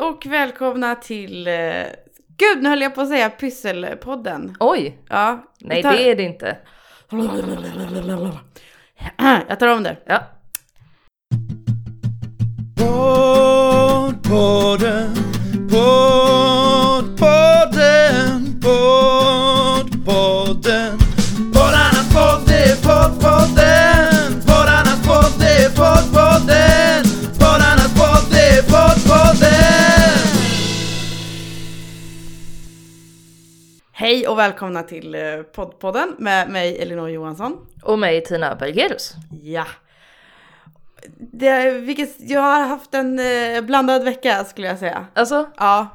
och välkomna till... eh, Gud, nu höll jag på att säga Pysselpodden. Oj! Ja. Nej tar- det är det inte. Jag tar om det. Ja. Poddpodden, och välkomna till eh, poddpodden med mig Elinor Johansson. Och mig Tina Bergerus. Ja. Det, vilket, jag har haft en eh, blandad vecka skulle jag säga. Alltså, Ja.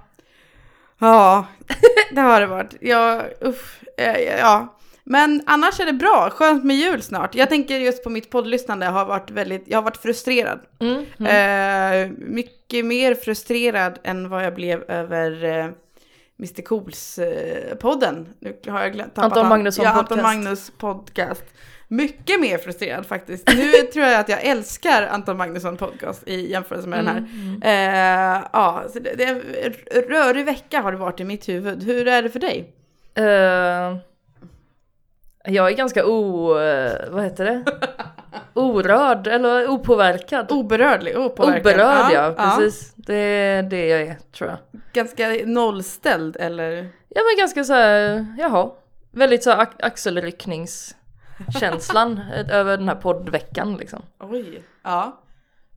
Ja, det har det varit. Jag, uff, eh, ja. Men annars är det bra, skönt med jul snart. Jag tänker just på mitt poddlyssnande, jag har varit väldigt, jag har varit frustrerad. mm, mm. Eh, mycket mer frustrerad än vad jag blev över Mr Cools eh. Nu har jag glömt. Anton Magnusson ja, Anton. Magnus podcast. Mycket mer frustrerad faktiskt. Nu tror jag att jag älskar Anton Magnusson podcast i jämförelse med den här. Mm, Eh, ja, så det, det rörig vecka har det varit i mitt huvud. Hur är det för dig? Eh, jag är ganska o... eh, vad heter det? Orörd eller opåverkad. Oberördlig, opåverkad. Oberörd ja, precis. Det är det jag är tror jag. Ganska nollställd eller? Jag var ganska så här, jaha. Väldigt så här axelryckningskänslan över den här poddveckan liksom. Oj. Ja.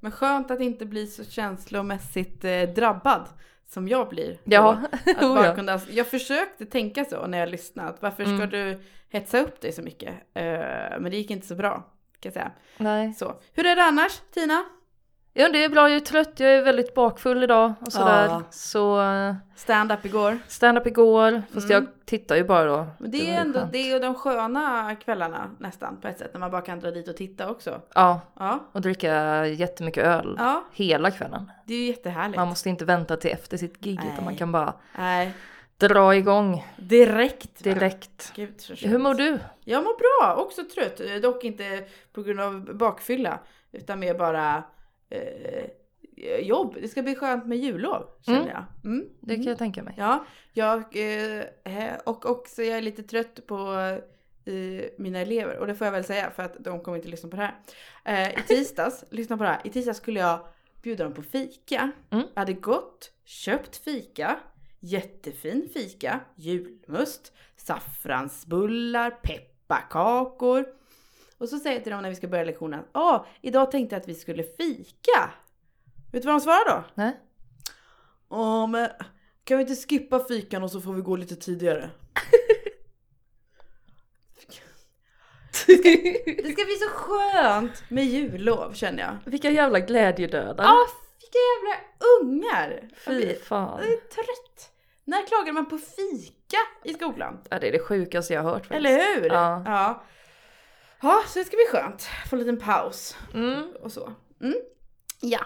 Men skönt att inte bli så känslomässigt eh, drabbad som jag blir. Ja, Då. Att oh, bara ja. kunna, jag försökte tänka så när jag lyssnade. Att varför ska Mm. du hetsa upp dig så mycket? Eh, men det gick inte så bra. Kan jag säga. Nej. Så. Hur är det annars Tina? Ja det är bra, jag är trött, jag är väldigt bakfull idag och sådär. Ja. Så eh, Stand-up igår. stand-up igår, fast Mm. jag tittar ju bara då. Men det är var ändå skönt. det är de sköna kvällarna nästan på ett sätt. När man bara kan dra dit och titta också. Ja, Ja, och dricka jättemycket öl ja hela kvällen. det är ju jättehärligt. Man måste inte vänta till efter sitt gig utan man kan bara Nej, dra igång direkt. direkt. Gud, Hur mår du? Jag mår bra, också trött. Eh, Dock inte på grund av bakfylla. Utan mer bara eh, jobb. Det ska bli skönt med jullov känner Mm. jag. Mm. Det kan jag tänka mig. Ja, jag, eh, och också jag är lite trött på eh, mina elever. Och det får jag väl säga för att de kommer inte lyssna på det här. Eh, I tisdags, lyssna på det här. I tisdags skulle jag bjuda dem på fika. Mm. Jag hade gått, köpt fika. Jättefin fika, julmust, saffransbullar, pepparkakor. Och så säger jag till dem när vi ska börja lektionen. Ja, idag tänkte jag att vi skulle fika. Vet du vad de svarar då? Nej? Ja men kan vi inte skippa fikan och så får vi gå lite tidigare? Det ska bli så skönt med jullov känner jag. Vilka jävla glädjedödare. Ja, vilka jävla ungar! Fy fan. jag är trött. När klagar man på fika i skolan? Ja, det är det sjukaste jag har hört faktiskt. Eller hur? Ja. ja. Ja, så det ska bli skönt. Få en liten paus. Mm. och så. Mm. Ja,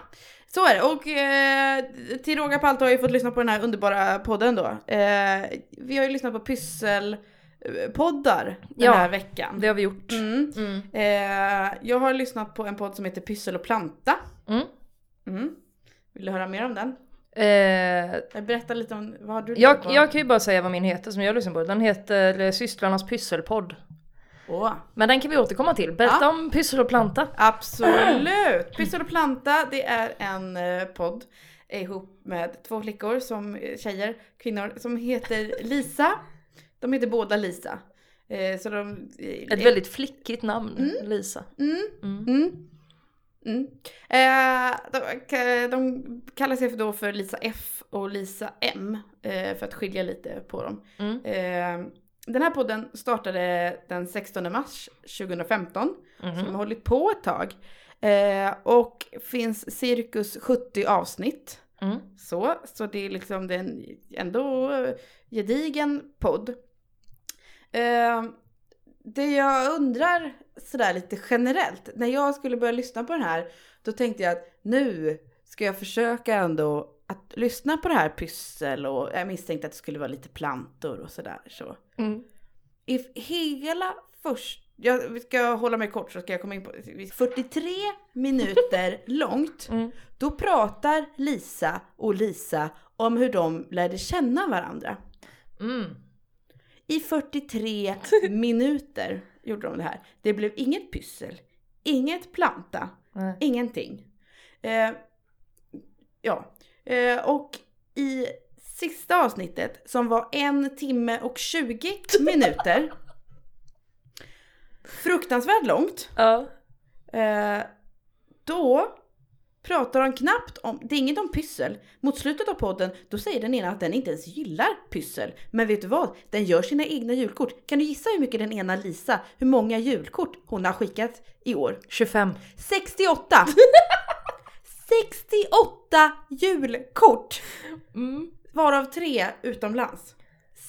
så är det. Och eh, till råga på allt har jag fått lyssna på den här underbara podden då. Eh, vi har ju lyssnat på pysselpoddar den Ja, här veckan. Det har vi gjort. Mm. Mm. Eh, jag har lyssnat på en podd som heter Pyssel och planta. Mm. Mm. Vill du höra mer om den? Eh, Jag berättar lite om vad har du jag, på? jag kan ju bara säga vad min heter som jag lyssnar på. Den heter Systrarnas pysselpodd. Åh, Men den kan vi återkomma till. Berätta Ja. om pyssel och planta. absolut! Pyssel och planta, det är en eh, podd ihop med två flickor, som eh, tjejer, kvinnor, som heter Lisa. De heter båda Lisa. Eh, så de... Ett väldigt flickigt namn, Lisa. Mm, Mm. Mm, mm. Eh, de, de kallar sig för då för Lisa F och Lisa M, eh, för att skilja lite på dem. Mm. Eh, den här podden startade den 16 mars 2015. Så de har hållit på ett tag. Och finns cirkus 70 avsnitt. Mm. Så, så det är liksom det är en ändå gedigen podd. Det jag undrar sådär lite generellt, när jag skulle börja lyssna på den här, då tänkte jag att nu ska jag försöka ändå att lyssna på det här pyssel och jag misstänkte att det skulle vara lite plantor och sådär. Så. Mm. I hela första jag ska hålla mig kort så ska jag komma in på 43 minuter långt. Mm. Då pratar Lisa och Lisa om hur de lärde känna varandra. Mm. I 43 minuter gjorde de det här. Det blev inget pyssel, inget planta, Nej. ingenting. Eh, ja, eh, och i sista avsnittet som var en timme och 20 minuter. fruktansvärt långt. Ja. Eh, då pratar de knappt om, det är inget om pyssel. Mot slutet av podden, då säger den ena att den inte ens gillar pyssel. Men vet du vad? Den gör sina egna julkort. Kan du gissa hur mycket den ena Lisa, hur många julkort hon har skickat i år? 25. 68! 68 julkort! Mm. Varav tre utomlands.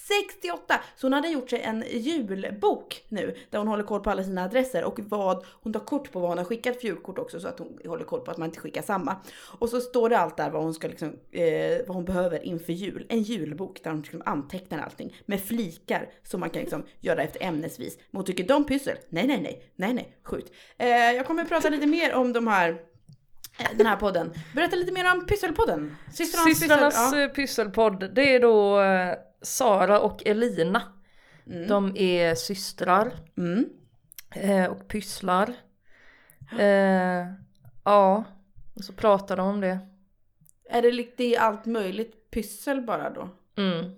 68! Så hon hade gjort sig en julbok nu där hon håller koll på alla sina adresser och vad hon tar kort på vad hon har skickat för julkort också så att hon håller koll på att man inte skickar samma. Och så står det allt där vad hon ska liksom, eh, vad hon behöver inför jul. En julbok där hon liksom antecknar allting med flikar som man kan liksom göra efter ämnesvis. Men hon tycker de pyssel? Nej, nej, nej, nej, nej, skjut. Eh, jag kommer prata lite mer om de här eh, den här podden. Berätta lite mer om Pysselpodden. Systrarnas Systrarnas pyssel. Ja. eh, pysselpodd, det är då eh, Sara och Elina. Mm. De är systrar Mm. eh, och pysslar. Eh, ja, och så pratar de om det. Är det lite allt möjligt pyssel bara då? Mm.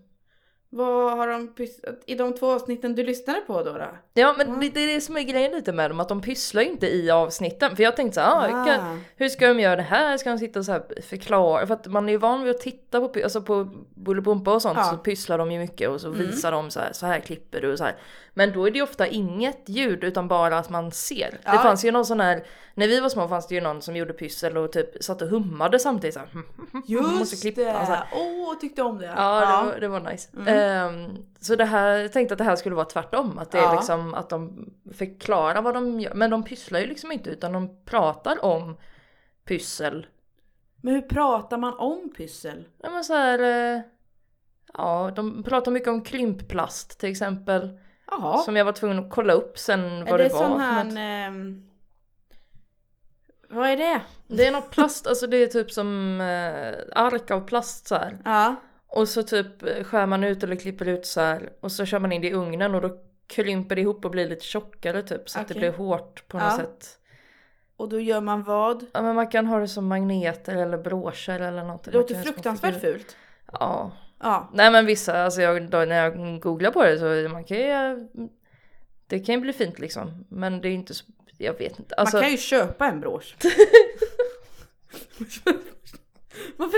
Vad har de pysslat i de två avsnitten du lyssnade på då? då? Ja men det, det är det som är grejen lite med dem, att de pysslar ju inte i avsnitten. För jag tänkte så här, ah, kan, hur ska de göra det här? Ska de sitta och så förklara? För att man är ju van vid att titta på, alltså på Bolibompa och sånt Ja. så pysslar de ju mycket och så Mm. visar de så här, så här klipper du och så här. Men då är det ju ofta inget ljud utan bara att man ser. Det fanns ju någon sån här, när vi var små fanns det ju någon som gjorde pyssel och typ satt och hummade samtidigt så här. måste Just klippa, det! alltså. Åh, tyckte om det! Ja, det var, det var nice. Ehm, så det här, jag tänkte att det här skulle vara tvärtom. Att det är Ja. liksom att de förklarar vad de gör. Men de pysslar ju liksom inte utan de pratar om pyssel. Men hur pratar man om pyssel? Ja men så här, eh, ja de pratar mycket om krympplast till exempel. Jaha. Som jag var tvungen att kolla upp sen är vad det, det, var. sån för här... vad är det? Det är något plast, alltså det är typ som eh, ark av plast så här. Ja. Och så typ skär man ut eller klipper ut så här och så kör man in det i ugnen och då krymper det ihop och blir lite tjockare typ så att det blir hårt på något Ja. sätt. Och då gör man vad? Ja men man kan ha det som magneter eller broscher eller något. Det Man låter kan ha små fruktansvärt figurer. fult. Ja. Ja. Nej men vissa, alltså jag, då, när jag googlar på det så man kan ju, det kan ju bli fint liksom. Men det är ju inte så, jag vet inte. Alltså, Man kan ju köpa en brosch. Varför,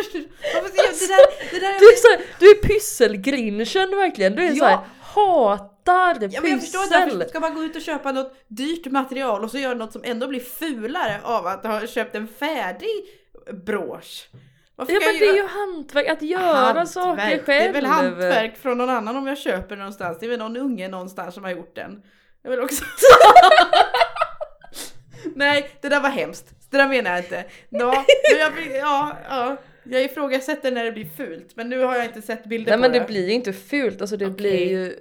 varför det där, det där du är, så här, du är pysselgrinchen verkligen. Du är Ja. så här, hatar Ja, men jag förstår inte, pyssel. ska man gå ut och köpa något dyrt material och så göra något som ändå blir fulare av att ha köpt en färdig brosch? Varför Ja men det är ju hantverk, att göra saker själv. Det är väl hantverk från någon annan om jag köper någonstans. Det är väl någon unge någonstans som har gjort den. Jag vill också... Nej, det där var hemskt. Det där menar jag inte. Ja, jag, ja, ja, jag ifrågasätter när det blir fult. Men nu har jag inte sett bilder Nej på men det. det blir ju inte fult, alltså det Okej. blir ju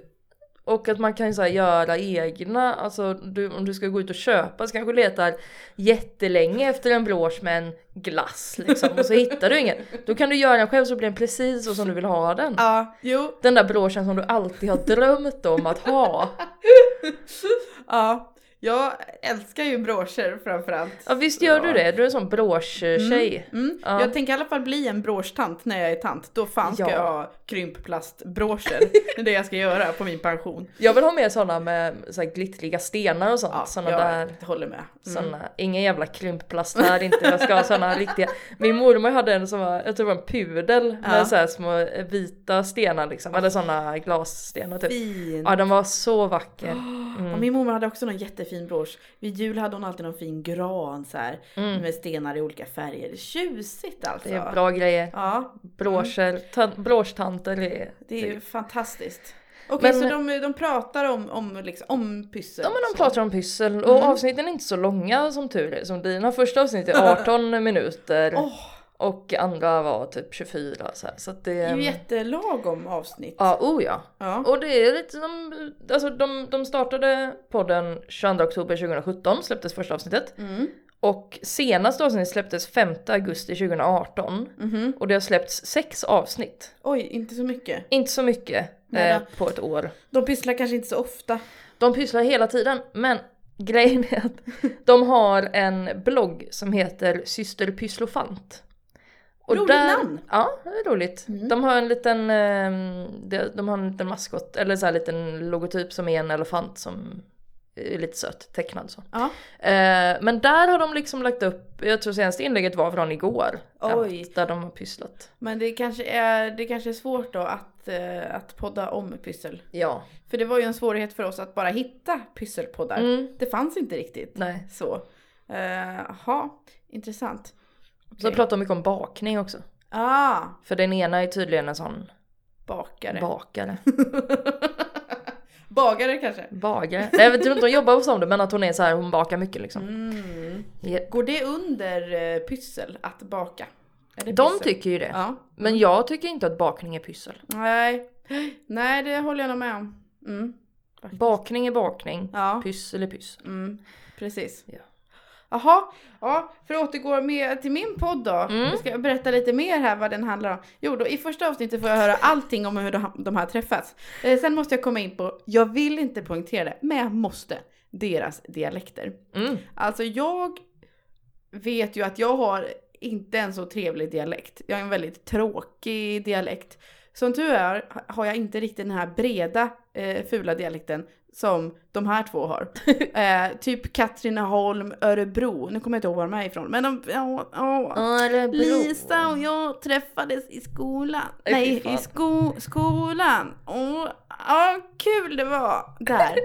och att man kan så göra egna, alltså du, om du ska gå ut och köpa så kanske du letar jättelänge efter en brosch med en glass liksom och så hittar du ingen. Då kan du göra den själv så blir den precis så som du vill ha den. Ja, jo. Den där broschen som du alltid har drömt om att ha. Ja, jag älskar ju broscher framförallt. Ja visst gör du det, du är en sån brosch-tjej. Mm. Ja. Jag tänker i alla fall bli en broschtant när jag är tant. Då fan ska Ja. jag ha krympplastbroscher. det är det jag ska göra på min pension. Jag vill ha mer såna med så här glittriga stenar och sånt. Ja, såna jag där. håller med. Mm. Såna, ingen jävla krympplast här inte, jag ska ha såna riktiga. Min mormor hade en som var, jag tror det var en pudel Ja. med så här små eh, vita stenar liksom, eller såna glasstenar typ. Fin. Ja den var så vacker. Och Mm. min mormor hade också någon jättefin brosch. Vid jul hade hon alltid någon fin gran så här, med stenar i olika färger. Tjusigt alltså. Mm. Det är bra grejer. Ja, Broscher, tan- broschtanter är... det är ju fantastiskt. Okej, Men- så de, de pratar om, om, liksom, om pyssel? Ja men de så. pratar om pyssel och Mm. avsnitten är inte så långa som tur är. Som dina första avsnitt är 18 minuter. Åh, Och andra var typ 24 så här. Så att det... Det är ju jättelagom avsnitt. Ja, oh ja. Ja. Och det är lite som, alltså de, de startade podden 22 oktober 2017, släpptes första avsnittet. Mm. Och senaste avsnittet släpptes 5 augusti 2018. Mhm. Och det har släppts sex avsnitt. Oj, inte så mycket. Inte så mycket eh, på ett år. De pysslar kanske inte så ofta. De pysslar hela tiden men grejen är att de har en blogg som heter Syster Pysslofant. Roligt namn. Ja, det är roligt. Mm. De har en liten, eh, de, har en liten maskot, eller så här liten logotyp som är en elefant som är lite söt, tecknad så. Ja. Eh, men där har de liksom lagt upp, jag tror senaste inlägget var från igår. Oj. Där de har pysslat. Men det kanske är, det kanske är svårt då att, eh, att podda om pyssel. Ja. För det var ju en svårighet för oss att bara hitta pysselpoddar. Mm. Det fanns inte riktigt. Nej. Så. Jaha, intressant. Så pratar de mycket om bakning också. Ah, För den ena är tydligen en sån bakare. bakare. Bagare kanske? Bagare. Nej, jag vet inte om de jobbar som det men att hon är så här, hon bakar mycket liksom. Mm. Ja. Går det under eh, pyssel att baka? De pyssel? tycker ju det. Ja. Men jag tycker inte att bakning är pyssel. Nej. Nej, det håller jag nog med om. Mm. Bakning är bakning, Ja. pyssel är pyssel. Mm. Precis. Ja. Jaha, ja, för att återgå med till min podd då. Mm. Jag ska berätta lite mer här vad den handlar om. Jo, då, i första avsnittet får jag höra allting om hur de, de har träffats. Eh, sen måste jag komma in på, jag vill inte poängtera det, men jag måste, deras dialekter. Mm. Alltså jag vet ju att jag har inte en så trevlig dialekt. Jag har en väldigt tråkig dialekt. Som tur är har jag inte riktigt den här breda eh, fula dialekten som de här två har. eh, typ Katrineholm, Örebro. Nu kommer jag inte ihåg var de är ifrån. Men de, ja, ja. Örebro. Lisa och jag träffades i skolan. Nej, fy Nej, fan. i sko skolan. Åh, ja, kul det var där.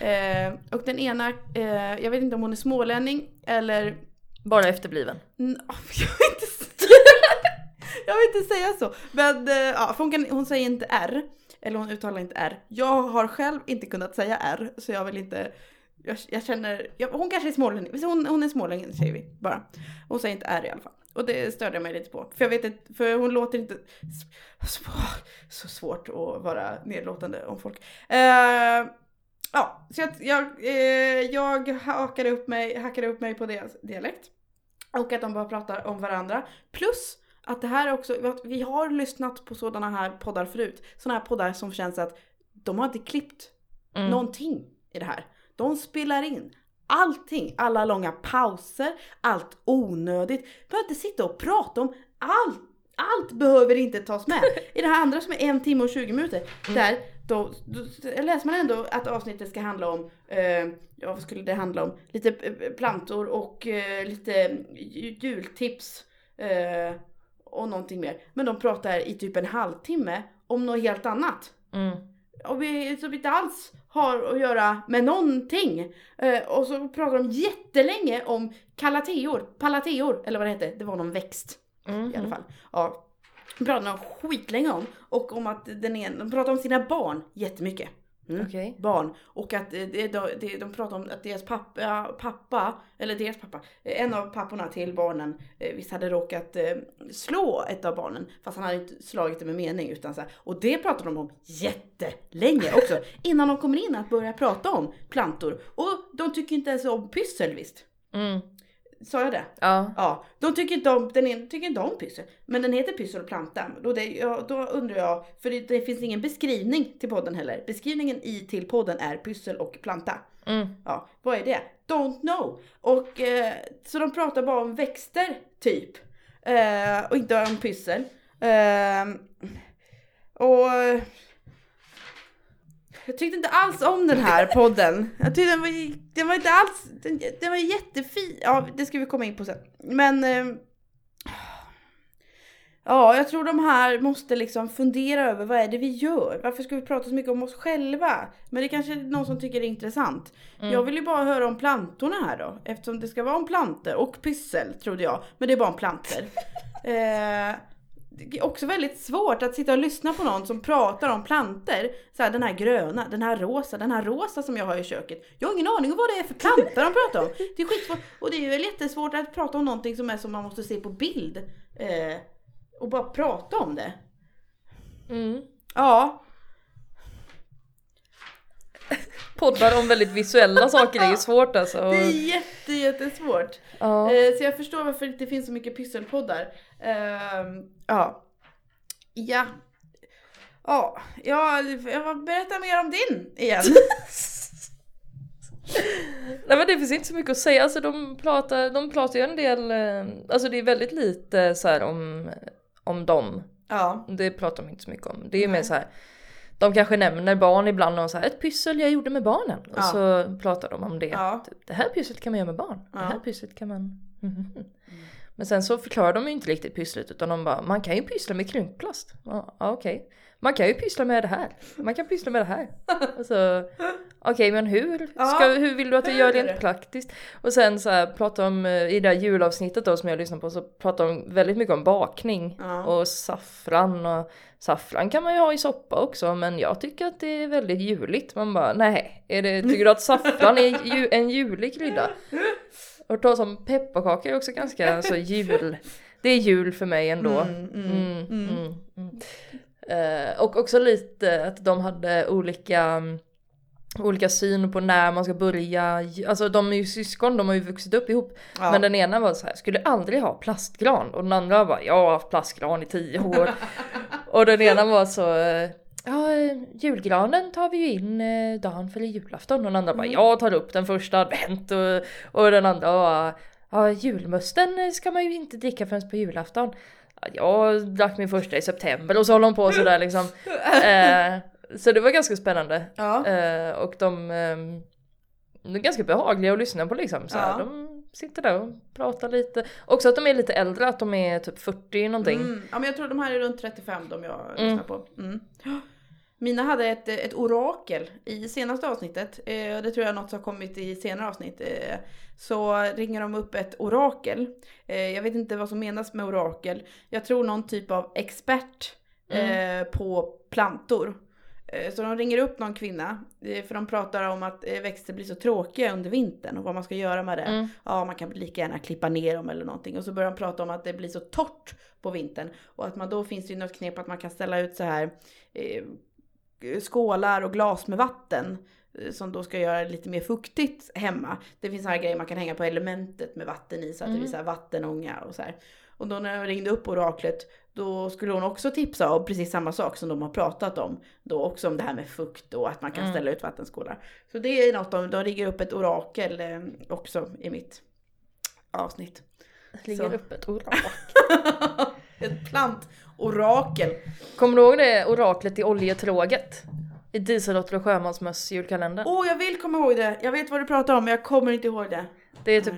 eh, och den ena, eh, jag vet inte om hon är smålänning eller... Bara efterbliven. N- jag vill inte säga, jag vill inte säga så. Men eh, ja, hon, kan, hon säger inte R. Eller hon uttalar inte R. Jag har själv inte kunnat säga R. Så jag vill inte... Jag, jag känner... Jag, hon kanske är smålänning. Hon, hon är smålänning säger vi bara. Hon säger inte R i alla fall. Och det störde jag mig lite på. För jag vet inte, för hon låter inte... Så, svårt att vara nedlåtande om folk. Uh, ja, så jag, jag, eh, jag hackade, upp mig, hackade upp mig på deras dialekt. Och att de bara pratar om varandra. Plus att det här är också, att vi har lyssnat på sådana här poddar förut. Sådana här poddar som känns att de har inte klippt Mm. någonting i det här. De spelar in allting, alla långa pauser, allt onödigt. Behöver inte sitta och prata om allt. Allt behöver inte tas med. I det här andra som är en timme och 20 minuter, där då, då läser man ändå att avsnittet ska handla om, eh, ja vad skulle det handla om? Lite eh, plantor och eh, lite ju- jultips eh, och någonting mer. Men de pratar i typ en halvtimme om något helt annat Mm. och vi, som inte alls har att göra med någonting. Eh, och så pratar de jättelänge om kalateor, palateor eller vad det hette. Det var någon växt Mm. i alla fall. Ja. De pratar de skitlänge om. Och om att den ena, de pratar om sina barn jättemycket. Mm. Okej. Barn. Och att eh, de, de pratar om att deras pappa, pappa, eller deras pappa, eh, en av papporna till barnen eh, visst hade råkat slå ett av barnen. Fast han hade inte slagit det med mening utan så här. Och det pratar de om jättelänge också. innan de kommer in att börja prata om plantor. Och de tycker inte ens om pyssel visst. Mm. Sa jag det? Ja. Ja, de tycker inte om, den ena tycker inte om pyssel. Men den heter pyssel och planta. Då, det, ja, då undrar jag, för det, det finns ingen beskrivning till podden heller. Beskrivningen i till podden är pyssel och planta. Mm. Ja, vad är det? Don't know. Och eh, så de pratar bara om växter typ. Eh, och inte om pyssel. Eh, och jag tyckte inte alls om den här podden. Jag tyckte den var, den var inte alls, den, den var jättefin. Ja, det ska vi komma in på sen. Men eh, Ja, jag tror de här måste liksom fundera över vad är det vi gör? Varför ska vi prata så mycket om oss själva? Men det kanske är någon som tycker det är intressant. Jag vill ju bara höra om plantorna här då. Eftersom det ska vara om plantor och pyssel trodde jag. Men det är bara om plantor. eh, det är också väldigt svårt att sitta och lyssna på någon som pratar om planter. Så här, den här gröna, den här rosa, den här rosa som jag har i köket. Jag har ingen aning om vad det är för plantor de pratar om. Det är skitsvårt. Och det är väl jättesvårt att prata om någonting som är som man måste se på bild. Eh, och bara prata om det. Mm. Ja, Poddar om väldigt visuella saker är ju svårt alltså. det är jätte, jättesvårt. Ja. Eh, så jag förstår varför det inte finns så mycket pysselpoddar. Ehm, ja. Ja. Ja, ja, jag berätta mer om din igen. Nej men det finns inte så mycket att säga, alltså de pratar, de pratar ju en del, eh, alltså det är väldigt lite så om, om dem. ja. Det pratar de inte så mycket om. Det är ju mer Nej. så här. De kanske nämner barn ibland och så här, ett pyssel jag gjorde med barnen. Ja. Och så pratar de om det. Ja. Typ, det här pysslet kan man göra med barn. Det här Ja. pysslet kan man... Mhm. Men sen så förklarar de ju inte riktigt pysslet utan de bara, man kan ju pyssla med krympplast. Ja, ja, okej. Man kan ju pyssla med det här. Man kan pyssla med det här. Alltså, Okej men hur? Ska, Ja, hur vill du att jag gör är rent det? praktiskt? Och sen så här, pratar de eh, i det här julavsnittet då som jag lyssnar på så pratar de väldigt mycket om bakning Ja. och saffran och saffran kan man ju ha i soppa också men jag tycker att det är väldigt juligt. Man bara nej, är det, tycker du att saffran är ju, en julig krydda? Och ta som pepparkakor är också ganska så jul. Det är jul för mig ändå. Mm, mm, Mm. Eh, och också lite att de hade olika Olika syn på när man ska börja, alltså de är ju syskon, de har ju vuxit upp ihop. Ja. Men den ena var så här, skulle aldrig ha plastgran. Och den andra var, jag har haft plastgran i tio år. och den ena var så, ja julgranen tar vi ju in eh, dagen före julafton. Och den andra bara, jag tar upp den första advent. Och, och den andra var, ja julmusten ska man ju inte dricka förrän på julafton. Ja, Jag drack min första i september och så håller de på sådär liksom. Eh, så det var ganska spännande. Ja. Eh, och de, ehm, de är ganska behagliga att lyssna på liksom. Så Ja. De sitter där och pratar lite. Också att de är lite äldre, att de är typ 40 någonting. Mm. Ja men jag tror de här är runt 35 de jag Mm. lyssnar på. Mm. Mina hade ett, ett orakel i senaste avsnittet. Eh, det tror jag är något som har kommit i senare avsnitt. Eh, så ringer de upp ett orakel. Eh, jag vet inte vad som menas med orakel. Jag tror någon typ av expert eh, på plantor. Eh, Så de ringer upp någon kvinna, eh, för de pratar om att eh, växter blir så tråkiga under vintern och vad man ska göra med det. Mm. Ja, man kan lika gärna klippa ner dem eller någonting. Och så börjar de prata om att det blir så torrt på vintern. Och att man då finns det ju något knep att man kan ställa ut så här eh, skålar och glas med vatten. Som då ska göra det lite mer fuktigt hemma. Det finns så här grejer man kan hänga på elementet med vatten i så att det blir så här vattenånga och så här. Och då när jag ringde upp oraklet då skulle hon också tipsa om precis samma sak som de har pratat om. Då också om det här med fukt och att man kan Mm. ställa ut vattenskålar. Så det är något de, de riggar upp ett orakel eh, också i mitt avsnitt. Ligger Så. upp ett orakel. ett plantorakel. Kommer du ihåg det oraklet i oljetråget? I Dieselråttor och sjömansmöss julkalendern. Åh, jag vill komma ihåg det. Jag vet vad du pratar om, men jag kommer inte ihåg det. Det är typ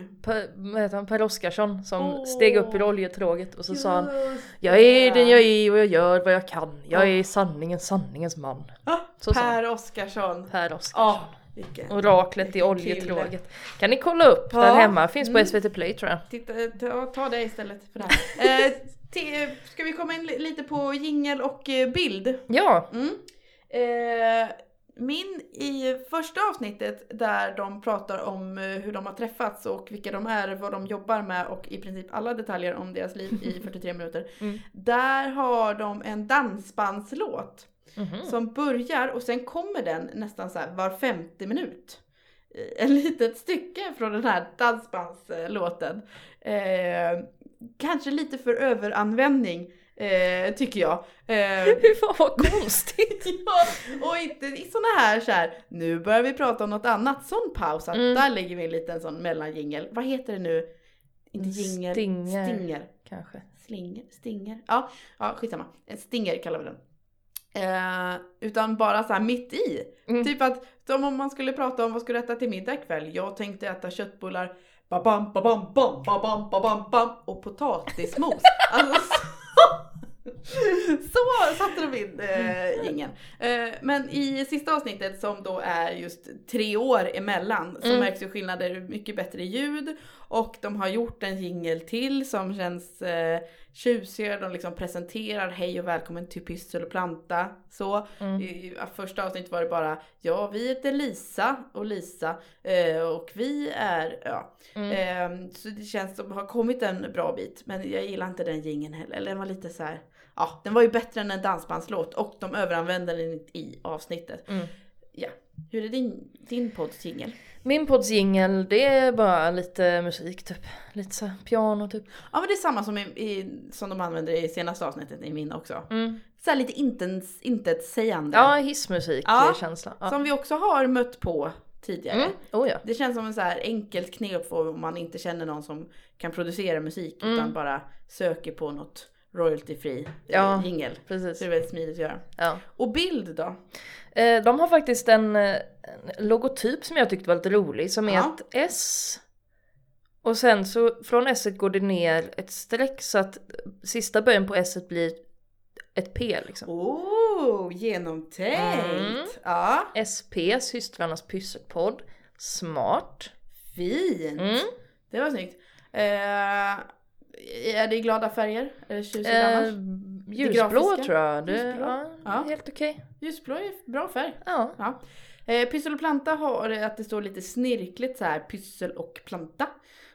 vad heter han, Per Oskarsson som Åh. steg upp ur oljetråget och så sa han Just Jag är den jag är och jag gör vad jag kan. Jag är sanningens sanningens man. Ah, Så per Oskarsson. Per Oskarsson. Ja, vilken. Oraklet i oljetråget. Kan ni kolla upp Ja. där hemma? Finns på Mm. SVT Play tror jag. Titta, ta, ta det istället för det här. Eh, te, ska vi komma in li- lite på jingel och eh, bild? Ja, Mm. Eh, min i första avsnittet där de pratar om eh, hur de har träffats och vilka de är, vad de jobbar med och i princip alla detaljer om deras liv i 43 minuter. Mm. Där har de en dansbandslåt Mhm. som börjar och sen kommer den nästan så här var femte minut. Eh, En litet stycke från den här dansbandslåten. Eh, kanske lite för överanvändning eh, tycker jag. Eh, fan vad konstigt. ja, och inte i såna här så här. nu börjar vi prata om något annat, sån paus. Att Mm. Där lägger vi en liten sån mellanjingel. Vad heter det nu? Inte jingel, Stinger. stinger. Kanske. Slinger, stinger. Ja, ja skitsamma. En stinger kallar vi den. Eh, utan bara så här mitt i. Mm. Typ att som om man skulle prata om vad ska du äta till middag ikväll? Jag tänkte äta köttbullar, babam, babam, bam, babam, babam, bam och potatismos. alltså, så, satte de in äh, jingeln. Eh, men i sista avsnittet som då är just tre år emellan så Mm. märks ju skillnader, mycket bättre ljud och de har gjort en jingel till som känns eh, tjusigare. De liksom presenterar hej och välkommen till Pyssel och Planta. Så Mm. i ja, första avsnittet var det bara ja vi heter Lisa och Lisa eh, och vi är ja. Mm. Eh, så det känns som att har kommit en bra bit men jag gillar inte den jingeln heller. Eller den var lite så här. Ja, den var ju bättre än en dansbandslåt och de överanvände den i avsnittet. Mm. Ja. Hur är din, din podds jingel? Min podds jingel, det är bara lite musik typ. Lite så piano typ. Ja men det är samma som, i, i, som de använder i senaste avsnittet i min också. Mm. Så lite intens, intetsägande. Ja, hissmusik Ja, känsla. Ja. Som vi också har mött på tidigare. Mm. Oh ja. Det känns som en så här enkelt knep om man inte känner någon som kan producera musik Mm. utan bara söker på något royalty-free Ja, ja, jingel. Så Precis. det är väldigt smidigt att göra. Ja. Och bild då? Eh, de har faktiskt en, eh, en logotyp som jag tyckte var lite rolig som är Ja. ett S. Och sen så från S går det ner ett streck så att sista böjen på S blir ett P liksom. Oh, genomtänkt! Mm. Ja, SP, systrarnas pysselpodd. Smart. fint! Mm. Det var snyggt. Eh, är det i glada färger? Är det tjusigt Eh, annars? ljusblå tror jag. Det, Ljusblå. ja, Ja. Helt okej. Ljusblå är bra färg. Ja. Ja. Eh, pyssel och planta har att det står lite snirkligt så här pyssel och planta.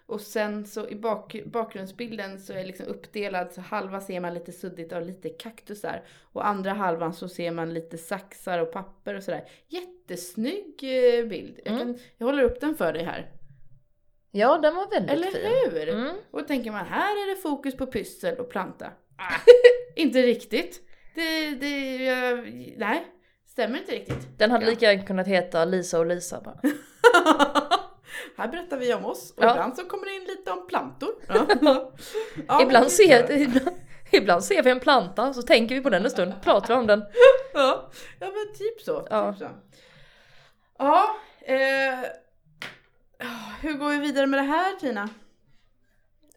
Och sen så i bak, bakgrundsbilden så är det liksom uppdelad så halva ser man lite suddigt av lite kaktusar. Och andra halvan så ser man lite saxar och papper och sådär. Jättesnygg eh, bild. Jag, Mm. kan, jag håller upp den för dig här. Ja, den var väldigt Eller fin. hur? Mm. Och då tänker man här är det fokus på pyssel och planta. Ah, inte riktigt. Det, det, jag, nej, stämmer inte riktigt. Den hade Ja. lika gärna kunnat heta Lisa och Lisa bara. Här berättar vi om oss och Ja. ibland så kommer det in lite om plantor. Ja. Ibland, ser, ibland, ibland ser vi en planta så tänker vi på den en stund, pratar om den. Ja, ja men typ så. Ja. Typ så. Ja, eh, hur går vi vidare med det här Tina?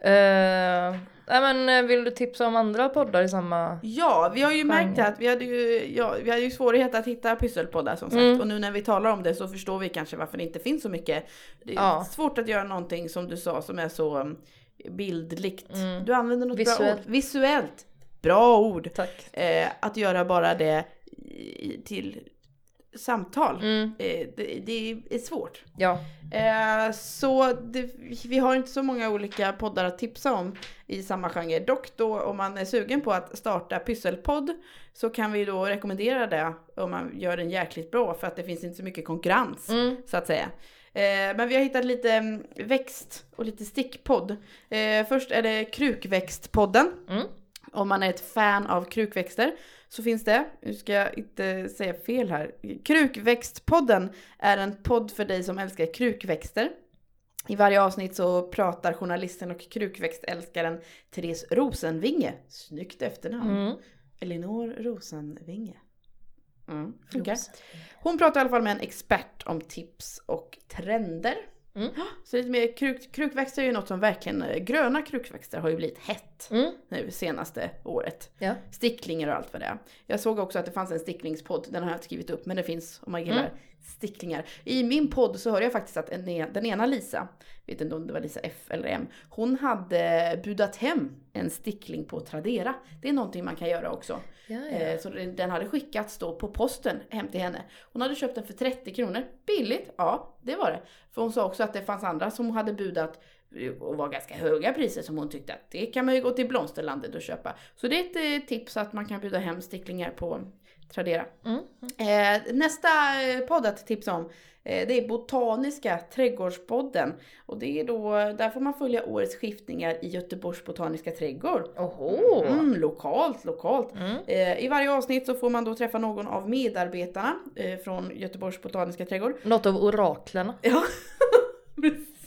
Uh, nej men eh, vill du tipsa om andra poddar i samma? Ja, vi har ju märkt Genre. att vi hade ju, ja, vi hade ju svårighet att hitta pysselpoddar som sagt. Mm. Och nu när vi talar om det så förstår vi kanske varför det inte finns så mycket. Det är Ja. svårt att göra någonting som du sa som är så um, bildligt. Mm. Du använder något bra Visuellt. ord. Visuellt. Bra ord. Tack. Eh, att göra bara det till samtal. Mm, Eh, det, det är svårt. ja. Eh, så det, vi har inte så många olika poddar att tipsa om i samma genre. Dock då om man är sugen på att starta pysselpodd så kan vi då rekommendera det om man gör den jäkligt bra för att det finns inte så mycket konkurrens Mm, så att säga. Eh, men vi har hittat lite mm, växt och lite stickpodd. Först är det Krukväxtpodden. mm. Om man är ett fan av krukväxter så finns det, nu ska jag inte säga fel här. Krukväxtpodden är en podd för dig som älskar krukväxter. I varje avsnitt så pratar journalisten och krukväxtälskaren Therese Rosenvinge, snyggt efternamn, Mm. Elinor Rosenvinge. Mm, funkar. Hon pratar i alla fall med en expert om tips och trender. Mm. Så lite mer kruk, krukväxter är ju något som verkligen, gröna krukväxter har ju blivit hett Mm. nu senaste året. Ja. Sticklingar och allt vad det är. Jag såg också att det fanns en sticklingspodd, den har jag inte skrivit upp men det finns om man gillar Mm. sticklingar. I min podd så hörde jag faktiskt att en, den ena Lisa, vet inte om det var Lisa F eller M, hon hade budat hem en stickling på Tradera. Det är någonting man kan göra också. Ja, ja. Eh, Så den hade skickats då på posten hem till henne. Hon hade köpt den för 30 kronor. Billigt, ja det var det. För hon sa också att det fanns andra som hade budat och var ganska höga priser som hon tyckte att det kan man ju gå till Blomsterlandet och köpa. Så det är ett eh, tips att man kan buda hem sticklingar på Tradera. Mm. Eh, nästa eh, podd att tipsa om eh, det är Botaniska trädgårdspodden. Och det är då, där får man följa årets skiftningar i Göteborgs botaniska trädgård. Oho! Mm, lokalt, lokalt. Mm. Eh, I varje avsnitt så får man då träffa någon av medarbetarna eh, från Göteborgs botaniska trädgård. Något av oraklerna. Ja, precis.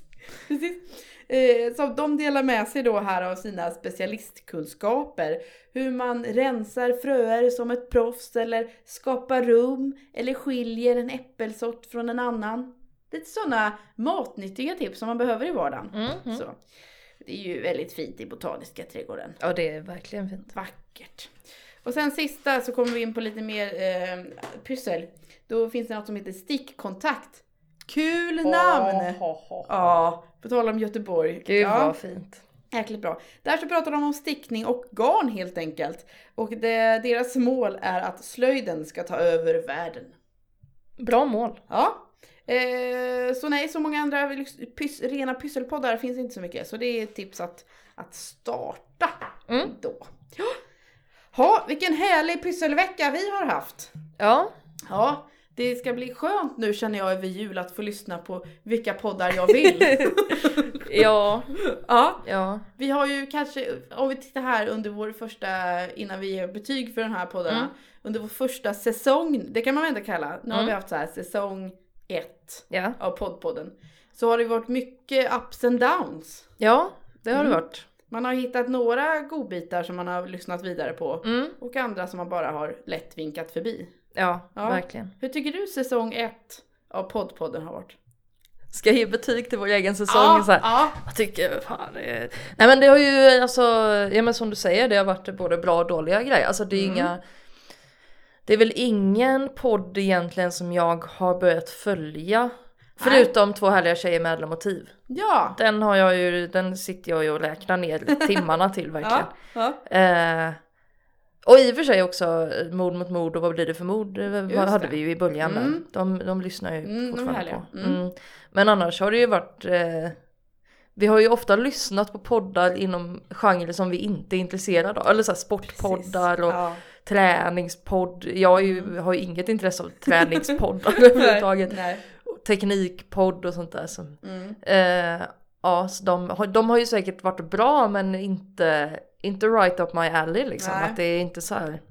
Eh, så de delar med sig då här av sina specialistkunskaper. Hur man rensar fröer som ett proffs eller skapar rum eller skiljer en äppelsort från en annan. Lite sådana matnyttiga tips som man behöver i vardagen. Mm. Mm. Så. Det är ju väldigt fint i Botaniska trädgården. Ja det är verkligen fint. Vackert. Och sen sista så kommer vi in på lite mer eh, pyssel. Då finns det något som heter stickkontakt. Kul namn! Ja, på tal om Göteborg. Gud ja. vad fint. Jäkligt bra. Där så pratar de om stickning och garn helt enkelt. Och det, deras mål är att slöjden ska ta över världen. Bra mål. Ja. Eh, så nej, så många andra pys, rena pysselpoddar finns inte så mycket. Så det är ett tips att, att starta Mm. då. Ja. Ha, vilken härlig pysselvecka vi har haft. Ja, Ja, det ska bli skönt nu känner jag över jul att få lyssna på vilka poddar jag vill. ja, ja, ja. vi har ju kanske, om vi tittar här under vår första, innan vi ger betyg för den här poddarna, Mm. under vår första säsong, det kan man väl ändå kalla, nu har Mm. vi haft så här säsong ett Ja, av poddpodden. Så har det varit mycket ups and downs. ja det har det Mm. varit. Man har hittat några godbitar som man har lyssnat vidare på Mm. och andra som man bara har lätt vinkat förbi. Ja, Ja. verkligen. Hur tycker du säsong ett av poddpodden har varit? Ska jag ge betyg till vår egen säsong? så här. ja. Jag tycker fan det är... Nej men det har ju alltså, ja men som du säger det har varit både bra och dåliga grejer. Alltså det är Mm. inga... Det är väl ingen podd egentligen som jag har börjat följa. Förutom två härliga tjejer med ädla motiv. Ja. Den har jag ju, den sitter jag ju och räknar ner timmarna till verkligen. Ja. ja. Eh, och i och för sig också eh, Mord mot mord och vad blir det för mord? eh, Vad hade vi ju i början Mm. där. De, de lyssnar ju Mm, fortfarande på. Mm. Mm. Men annars har det ju varit eh, Vi har ju ofta lyssnat på poddar inom genrer som vi inte är intresserade av. Eller så sportpoddar och Ja. träningspodd. Jag ju, har ju inget intresse av träningspoddar överhuvudtaget. Teknikpodd och sånt där. Som, Mm. Eh, ja, så de, de har ju säkert varit bra men inte, inte right up my alley liksom. Nej. Att det är inte så här.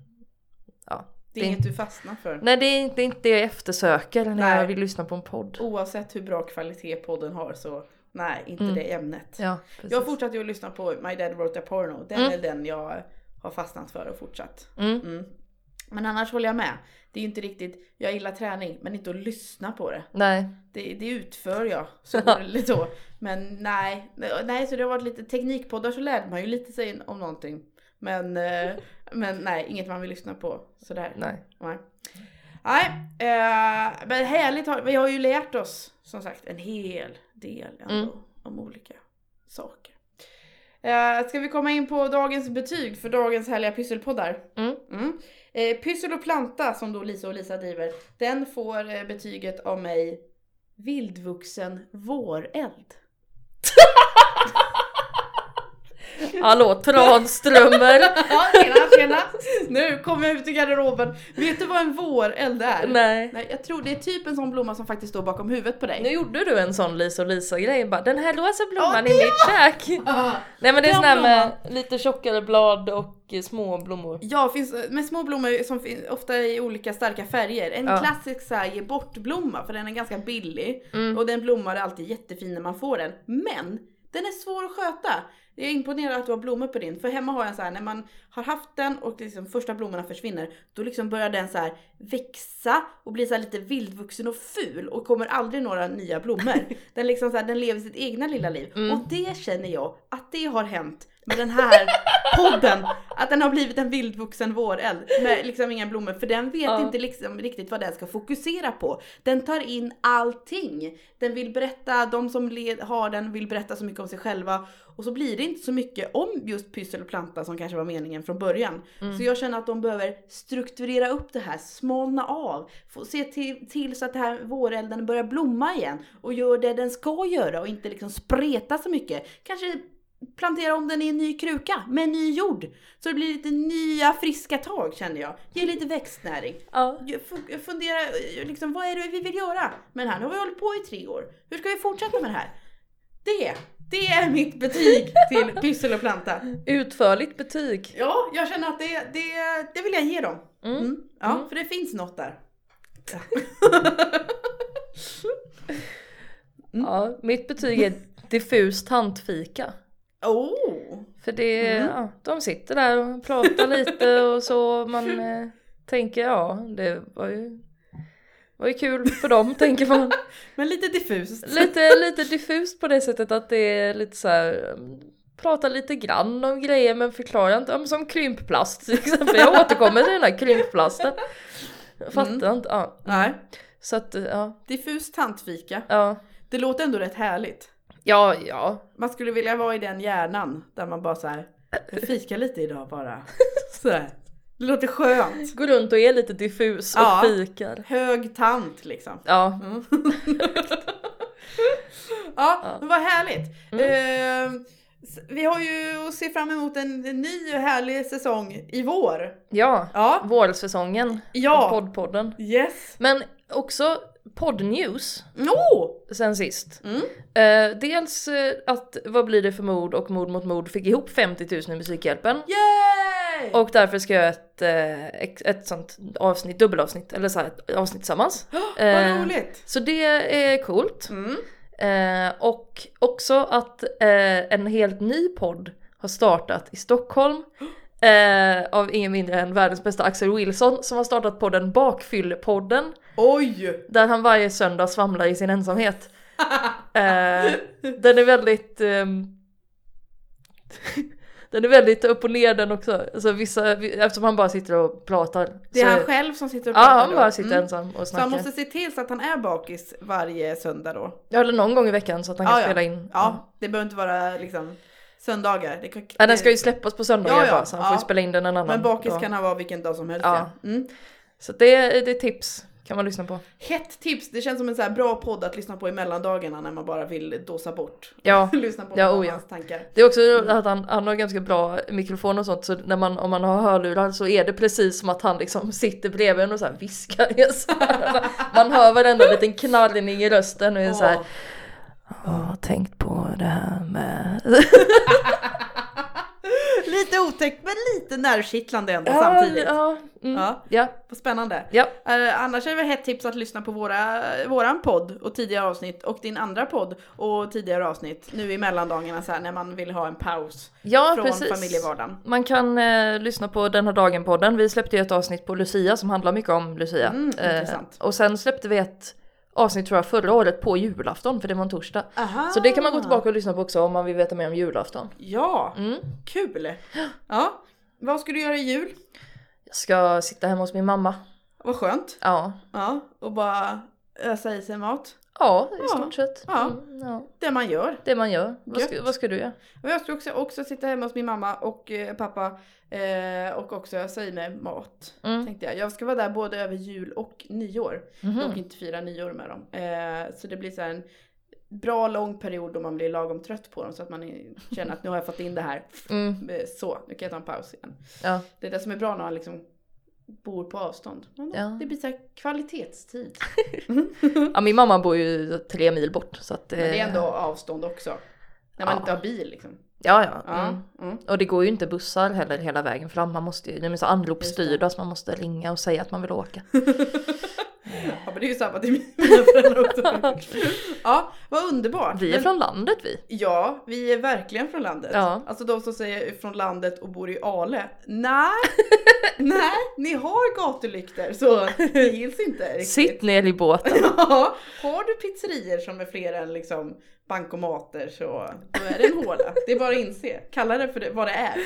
Ja. Det är inget du fastnar för. Nej det är inte, det jag eftersöker när Nej. jag vill lyssna på en podd. Oavsett hur bra kvalitet podden har så nej, inte Mm. det ämnet. Ja, precis. Jag fortsatte ju att lyssna på My Dad Wrote a Porno. Den Mm. är den jag har fastnat för och fortsatt. Mm. Mm. Men annars håller jag med. Det är inte riktigt, jag gillar träning men inte att lyssna på det. Nej. Det, det utför jag. Så, eller så. Men nej, nej, så det har varit lite teknikpoddar så lärde man ju lite sig om någonting. Men, eh, men nej, inget man vill lyssna på sådär. Nej. Nej. Nej, eh, men härligt. Vi har ju lärt oss som sagt en hel del ändå Mm. om olika saker. Eh, ska vi komma in på dagens betyg för dagens härliga pysselpoddar? Mm. Mm. Eh, Pyssel och planta som då Lisa och Lisa driver, den får eh, betyget av mig vildvuxen våreld. Hallå Tranströmer! Ja, tjena, tjena! Nu kommer jag ut i garderoben. Vet du vad en våreld är? Nej. Nej, jag tror det är typ en sån blomma som faktiskt står bakom huvudet på dig. Nu gjorde du en sån Lisa och Lisa grej bara den här rosa blomman Ja, i mitt kök. Ah. Nej men det är sån här med lite tjockare blad och eh, små blommor. Ja, finns med små blommor som finns ofta i olika starka färger. En Ja. klassisk så här, ge bort blomma för den är ganska billig. Mm. Och den blommar alltid jättefin när man får den. Men den är svår att sköta. Jag är imponerad att du har blommor på din. För hemma har jag så här, när man har haft den och liksom första blommorna försvinner. Då liksom börjar den så här växa och blir så här lite vildvuxen och ful och kommer aldrig några nya blommor. Den liksom så här, den lever sitt egna lilla liv. Mm. Och det känner jag att det har hänt med den här podden. Att den har blivit en vildvuxen våreld med liksom inga blommor. För den vet Ja. inte liksom riktigt vad den ska fokusera på. Den tar in allting. Den vill berätta, de som led, har den vill berätta så mycket om sig själva. Och så blir det inte så mycket om just pyssel och planta som kanske var meningen från början. Så jag känner att de behöver strukturera upp det här, smalna av. Få se till, till så att det här vårelden börjar blomma igen. Och gör det den ska göra och inte liksom spreta så mycket. Kanske plantera om den i en ny kruka med ny jord. Så det blir lite nya friska tag känner jag. Ge lite växtnäring. Ja. Fundera, eh, liksom, vad är det vi vill göra med det här? Nu har vi hållit på i tre år. Hur ska vi fortsätta med det här? Det, det är mitt betyg till pyssel och planta. Utförligt betyg. Ja, jag känner att det, det, det vill jag ge dem. Mm. Mm. Ja, Mm. för det finns något där. Ja, mitt betyg är diffust tantfika. Oh! För det, Mm. ja, de sitter där och pratar lite och så man eh, tänker ja, det var ju, var ju kul för dem tänker man. Men lite diffust. Lite, lite diffust på det sättet att det är lite så här, mm, prata lite grann om grejer men förklarar inte, ja, som krympplast till exempel. Jag återkommer till den här krympplasten. Fattar Mm. inte, ja. Nej. Så att, ja, Diffus tantfika. ja. Det låter ändå rätt härligt. Ja, ja. Man skulle vilja vara i den hjärnan där man bara så här. "Jag fikar lite idag bara. Så här. Det låter skönt. Gå runt och är lite diffus och Ja. fikar. Hög tant liksom. Ja, Mm. ja, men vad härligt. Eh, s- vi har ju att se fram emot en, en ny härlig säsong i vår. ja. Ja, Vårsäsongen. Ja. Poddpodden. yes. Men också poddnews Oh! sen sist. Mm. Eh, dels eh, att Vad blir det för mord och Mord mot mord fick ihop 50 000 i Musikhjälpen. Yay! Och därför ska jag göra ett, eh, ett sånt avsnitt, dubbelavsnitt, eller så ett avsnitt tillsammans. Vad Eh, roligt. Så det är coolt. Mm. Eh, och också att eh, en helt ny podd har startat i Stockholm. Eh, av ingen mindre än världens bästa Axel Wilson som har startat podden Bakfyllepodden. Oj! Där han varje söndag svamlar i sin ensamhet. Eh, den är väldigt... ehm, den är väldigt upp och ner den också. Alltså vissa, eftersom han bara sitter och pratar. Det är han själv som sitter och Ja, pratar han då. bara sitter Mm. ensam och Så han snackar. måste se till så att han är bakis varje söndag då. Ja, eller någon gång i veckan så att han kan Ja, ja. spela in. Ja, det behöver inte vara liksom söndagar. Det kan, Ja, den ska ju släppas på söndagar Ja, ja, bara så han får ja. ju spela in den en annan Men bakis dag. kan han vara vilken dag som helst Ja. Mm. Så det är, det är tips, kan man lyssna på. Hett tips, det känns som en så bra podd att lyssna på i mellandagarna när man bara vill dåsa bort. Ja, lyssna på Ja, oh ja. tankar. det är också att han, han har ganska bra mikrofon och sånt så när man, om man har hörlurar så är det precis som att han liksom sitter bredvid en och så viskar. så. Man hör varenda liten knallning i rösten och är så här. Jag har tänkt på det här med... Lite otäckt men lite nervkittlande ändå samtidigt. Ja, mm, Ja. ja, Vad spännande. ja. Eh, annars är det väl hett tips att lyssna på våra, våran podd och tidigare avsnitt och din andra podd och tidigare avsnitt nu i mellandagarna så här när man vill ha en paus ja från precis. familjevardagen. Man kan eh, lyssna på Den här dagen-podden. Vi släppte ju ett avsnitt på Lucia som handlar mycket om Lucia. Mm, intressant. och sen släppte vi ett avsnitt tror jag förra året på julafton för det var en torsdag. Aha. Så det kan man gå tillbaka och lyssna på också om man vill veta mer om julafton. Ja, Mm. kul! Ja, vad ska du göra i jul? Jag ska sitta hemma hos min mamma. Vad skönt. Ja, Ja, och bara ösa i sig mat. Ja i Ja. stort sett. Ja. Mm, ja. Det man gör. Det man gör. Vad ska, vad ska du göra? Jag ska också, också sitta hemma hos min mamma och eh, pappa eh, och också mig mat. Mm. Tänkte jag. Jag ska vara där både över jul och nyår. Mhm. Och inte fira nyår med dem. Eh, så det blir så en bra lång period då man blir lagom trött på dem så att man känner att nu har jag fått in det här. Mm. Eh, Så, nu kan jag ta en paus igen. Ja. Det är det som är bra när man liksom bor på avstånd. Ja. Det blir så kvalitetstid. ja, min mamma bor ju tre mil bort så att... Men det är eh, ändå avstånd också. När man Ja. inte har bil liksom. Ja, ja. Ja. Mm. Mm. Och det går ju inte bussar heller hela vägen fram. Man måste ju, de är så anropsstyrda så man måste ringa och säga att man vill åka. Ja men det är ju samma till mina föräldrar också. Ja, vad underbart. Vi är Men- från landet vi. Ja, vi är verkligen från landet. Ja. Alltså de som säger från landet och bor i Ale. Nej, nej, ni har gatulykter så det gills inte riktigt. Sitt ner i båten. Ja, har du pizzerior som är fler än liksom bankomater så då är det en håla. Det är bara att inse. Kalla det för det, vad det är.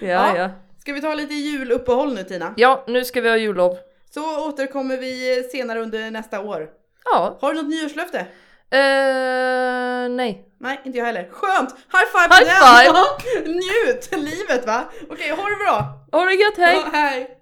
Ja, Ja. ja. Ska vi ta lite juluppehåll nu Tina? Ja, nu ska vi ha jullov. Så återkommer vi senare under nästa år. Ja. Har du något nyårslöfte? Eh, nej. Nej, inte jag heller. Skönt! High five på High den! Njut livet va? Okej, ha det bra! Ha det gött, hej! Ja, hej!